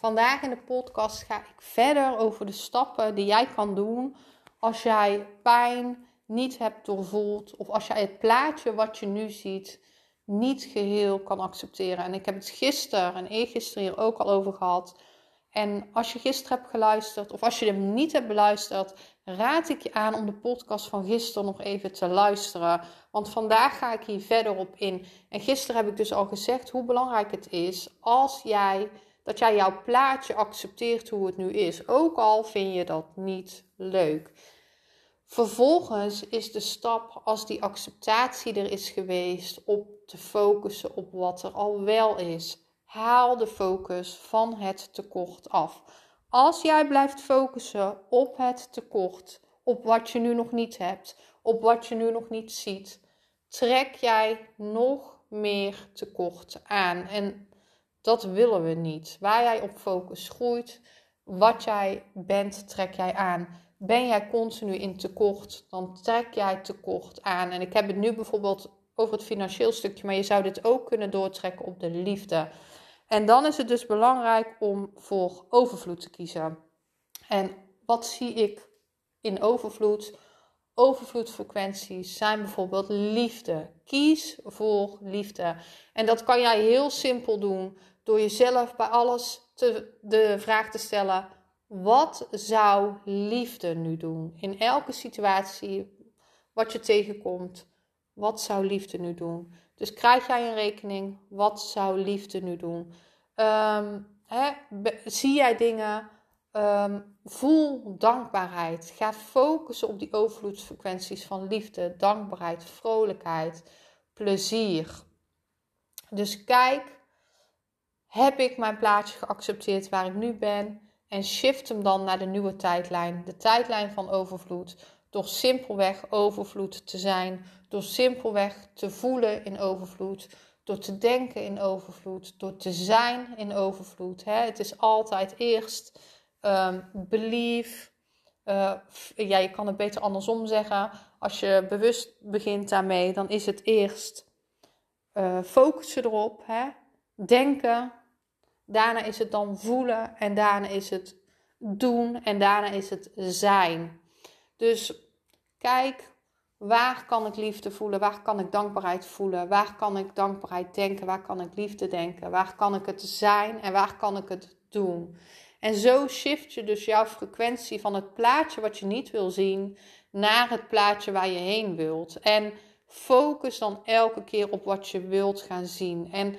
Vandaag in de podcast ga ik verder over de stappen die jij kan doen als jij pijn niet hebt doorvoeld of als jij het plaatje wat je nu ziet niet geheel kan accepteren. En ik heb het gisteren en eergisteren hier ook al over gehad. En als je gisteren hebt geluisterd of als je hem niet hebt beluisterd, raad ik je aan om de podcast van gisteren nog even te luisteren. Want vandaag ga ik hier verder op in. En gisteren heb ik dus al gezegd hoe belangrijk het is als jij dat jij jouw plaatje accepteert hoe het nu is, ook al vind je dat niet leuk. Vervolgens is de stap, als die acceptatie er is geweest, op te focussen op wat er al wel is. Haal de focus van het tekort af. Als jij blijft focussen op het tekort, op wat je nu nog niet hebt, op wat je nu nog niet ziet, trek jij nog meer tekort aan. En dat willen we niet. Waar jij op focus groeit, wat jij bent, trek jij aan. Ben jij continu in tekort, dan trek jij tekort aan. En ik heb het nu bijvoorbeeld over het financieel stukje, maar je zou dit ook kunnen doortrekken op de liefde. En dan is het dus belangrijk om voor overvloed te kiezen. En wat zie ik in overvloed? Overvloedfrequenties zijn bijvoorbeeld liefde. Kies voor liefde. En dat kan jij heel simpel doen door jezelf bij alles te, de vraag te stellen: wat zou liefde nu doen? In elke situatie wat je tegenkomt, wat zou liefde nu doen? Dus krijg jij een rekening, wat zou liefde nu doen? Hè, zie jij dingen? Um, voel dankbaarheid. Ga focussen op die overvloedsfrequenties van liefde, dankbaarheid, vrolijkheid, plezier. Dus kijk heb ik mijn plaatje geaccepteerd waar ik nu ben en shift hem dan naar de nieuwe tijdlijn, de tijdlijn van overvloed. Door simpelweg overvloed te zijn, door simpelweg te voelen in overvloed, door te denken in overvloed, door te zijn in overvloed. Het is altijd eerst um, belief. Uh, ja, je kan het beter andersom zeggen. Als je bewust begint daarmee, dan is het eerst uh, focussen erop. Hè? Denken, Daarna is het dan voelen en daarna is het doen en daarna is het zijn. Dus kijk, waar kan ik liefde voelen? Waar kan ik dankbaarheid voelen? Waar kan ik dankbaarheid denken? Waar kan ik liefde denken? Waar kan ik het zijn en waar kan ik het doen? En zo shift je dus jouw frequentie van het plaatje wat je niet wil zien naar het plaatje waar je heen wilt. En focus dan elke keer op wat je wilt gaan zien. En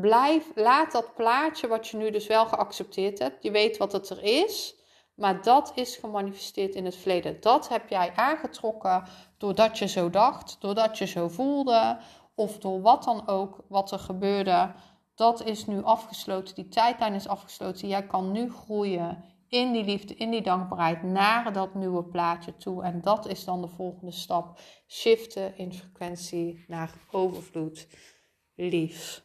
blijf, laat dat plaatje wat je nu dus wel geaccepteerd hebt, je weet wat het er is, maar dat is gemanifesteerd in het verleden. Dat heb jij aangetrokken doordat je zo dacht, doordat je zo voelde, of door wat dan ook wat er gebeurde. Dat is nu afgesloten, die tijdlijn is afgesloten. Jij kan nu groeien in die liefde, in die dankbaarheid naar dat nieuwe plaatje toe. En dat is dan de volgende stap. Shiften in frequentie naar overvloed. Lief.